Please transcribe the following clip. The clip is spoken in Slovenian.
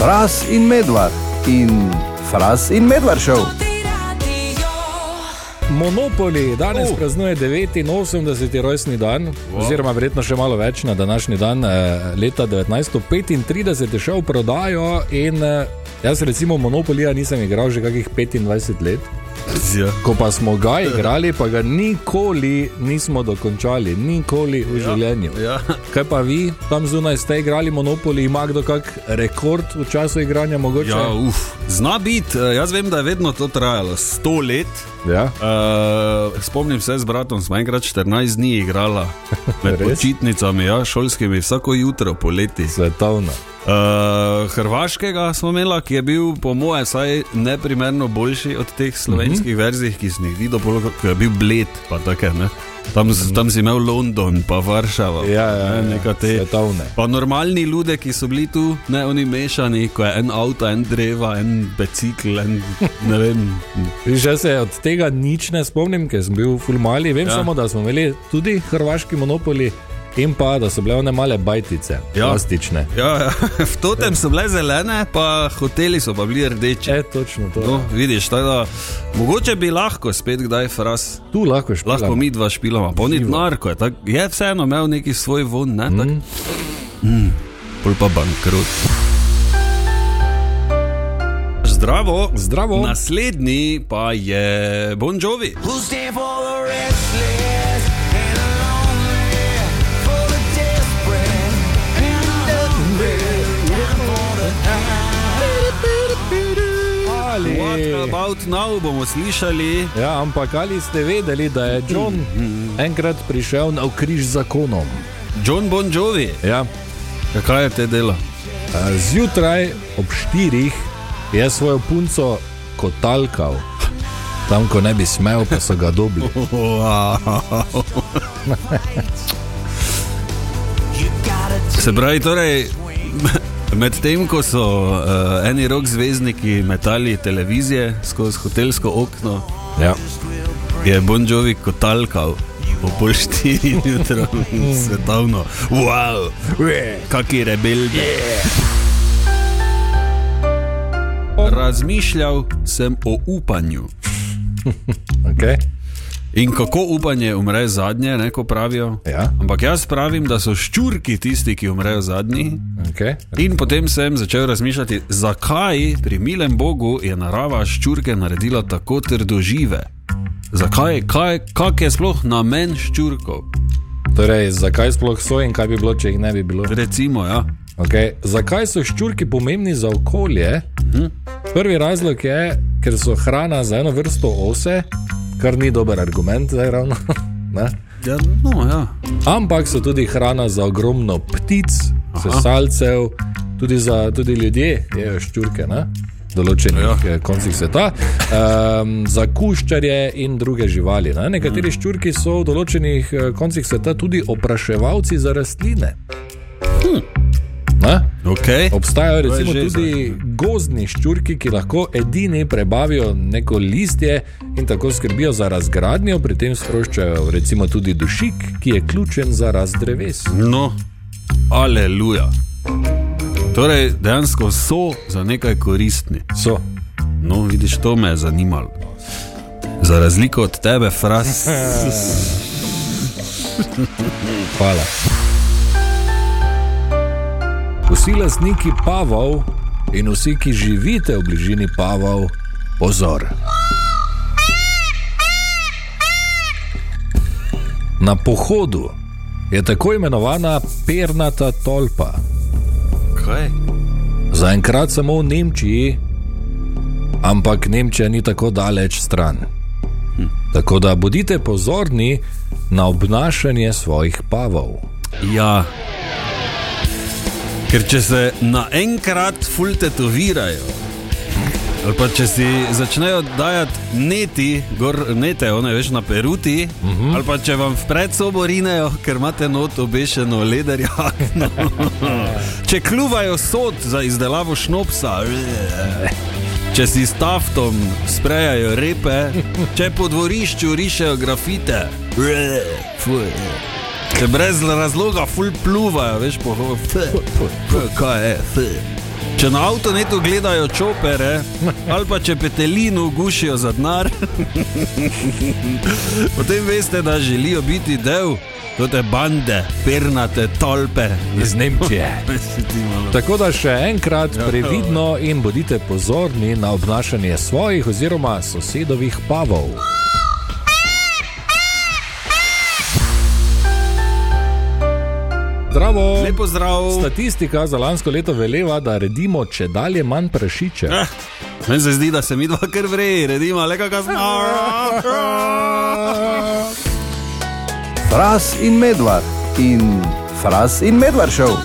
Fras in medvard in Fras in medvard šel. Monopoli danes Uh. praznuje 89. rojstni dan, oziroma verjetno še malo več na današnji dan, eh, leta 1935 je šel v prodajo in eh, jaz recimo Monopolija nisem igral že kakih 25 let. Ja. Ko pa smo ga igrali, pa ga nikoli nismo dokončali, nikoli v življenju. Ja. Kaj pa vi, tam zunaj ste igrali Monopoli, ima kdo kak rekord v času igranja mogoče? Ja, uf. Zna biti, eh, jaz vem, da je vedno to trajalo, 100 let. ja. Uh, spomnim se z bratom, smo enkrat 14 dni igrala med počitnicami, ja, šolskimi, vsako jutro poleti. svetovna. Uh, Hrvaškega smo imeli, ki je bil, po mojem, vsaj neprimerno boljši od teh slovenskih Mhm. verzij, ki sem jih videl, ko je bil bled. pa Take, ne. tam, s- tam si imel London, pa Varšavo. Mhm. Ja, ja, ne, ja, neka te. svetovne. Pa normalni ljudje, ki so bili tu, ne oni mešani, ko je en avto, en dreva, en bicikl, en ne vem. Že se od tega nič ne spomnim, ker sem bil fulmali. Vem ja. samo, da smo imeli tudi hrvaški monopoli in pa da so bile one male bajtice, Ja. plastične. Ja, ja. v totem so bile zelene, pa hoteli so pa bili rdeči. E, točno to. No, vidiš, tako da mogoče bi lahko spet kdaj fras. Tu lahko špilam. Lahko mi dva špilamo, pa ni narko, je, tak, je vseeno imel neki svoj von, ne? Mm. Mm. Pol pa bankrot. Zdravo. Zdravo. Naslednji pa je Bon Jovi. Who's there for the restless about now bomo slišali? Ja, ampak ali ste vedeli, da je John enkrat prišel na križ z zakonom? John Bon Jovi. Ja. Ja, Kaj je te delo? Zjutraj ob štirih je svojo punco kotalkal, tam ko ne bi smel, pa so ga dobili. Se pravi, torej, medtem ko so uh, eni rok zvezdniki metali televizije skozi hotelsko okno, Ja. je Bon Jovi kotalkal. Po pol štiri jutra, svetovno. Wow, kaki rebel. Razmišljal sem o upanju. Okay. In kako upanje umre zadnje, ne, ko pravijo. Ja. Ampak jaz pravim, da so ščurki tisti, ki umrejo zadnji. Okay. In potem sem začel razmišljati, zakaj pri milem Bogu je narava ščurke naredila tako trdožive. Zakaj, kaj, kak je sploh namen ščurkov? Torej, zakaj sploh so in kaj bi bilo, če jih ne bi bilo? Recimo, ja. Okay. Zakaj so ščurki pomembni za okolje? Prvi razlog je, ker so hrana za eno vrsto ose, kar ni dober argument, zdaj ravno. ja, no, ja. Ampak so tudi hrana za ogromno ptic, sesalcev, tudi, za, tudi ljudje jedo ščurke na določenih Ja. ja. koncih sveta, um, za kuščarje in druge živali. Ne? Nekateri ščurki so v določenih eh, koncih sveta tudi opraševalci za rastline. Hm. Okay. Obstajajo recimo že tudi gozdni ščurki, ki lahko edini prebavijo neko listje in tako skrbijo za razgradnjo, pri tem sproščajo recimo tudi dušik, ki je ključen za rast dreves. No, aleluja. Torej, dejansko so za nekaj koristni. So. No, vidiš, to me je zanimalo. Za razliko od tebe, fras. Hvala. Vsi lastniki pavov in vsi, ki živite v bližini pavov, pozor. Na pohodu je tako imenovana pernata tolpa. Kaj? Zaenkrat samo v Nemčiji, ampak Nemčija ni tako daleč stran. Tako da bodite pozorni na obnašanje svojih pavov. Ja. Ker če se naenkrat ful tetovirajo, ali pa če si začnejo dajati neti, gor nete, one veš na peruti, uh -huh. ali pa če vam vpred sobo rinejo, ker imate not obešeno lederjakno. če kluvajo sod za izdelavo šnopsa. Če si s taftom sprejajo repe, če po dvorišču rišejo grafite, fuj. Če brez razloga ful pluvajo, veš, po kaj je. Če na avtonetu gledajo čopere, ali pa če petelinu gušijo za denar, potem veste, da želijo biti del te bande, pernate tolpe. Iz Nemčije. Tako da še enkrat Ja. previdno in bodite pozorni na obnašanje svojih oziroma sosedovih pavov. Zdravo! Lepo zdrav. Statistika za lansko leto veleva, da redimo če dalje manj prašiče. Eh, Meni se zdi, da se mi dva kar vreji, redimo le kakšno smo. Fras in medvard in Fras in medvard šel.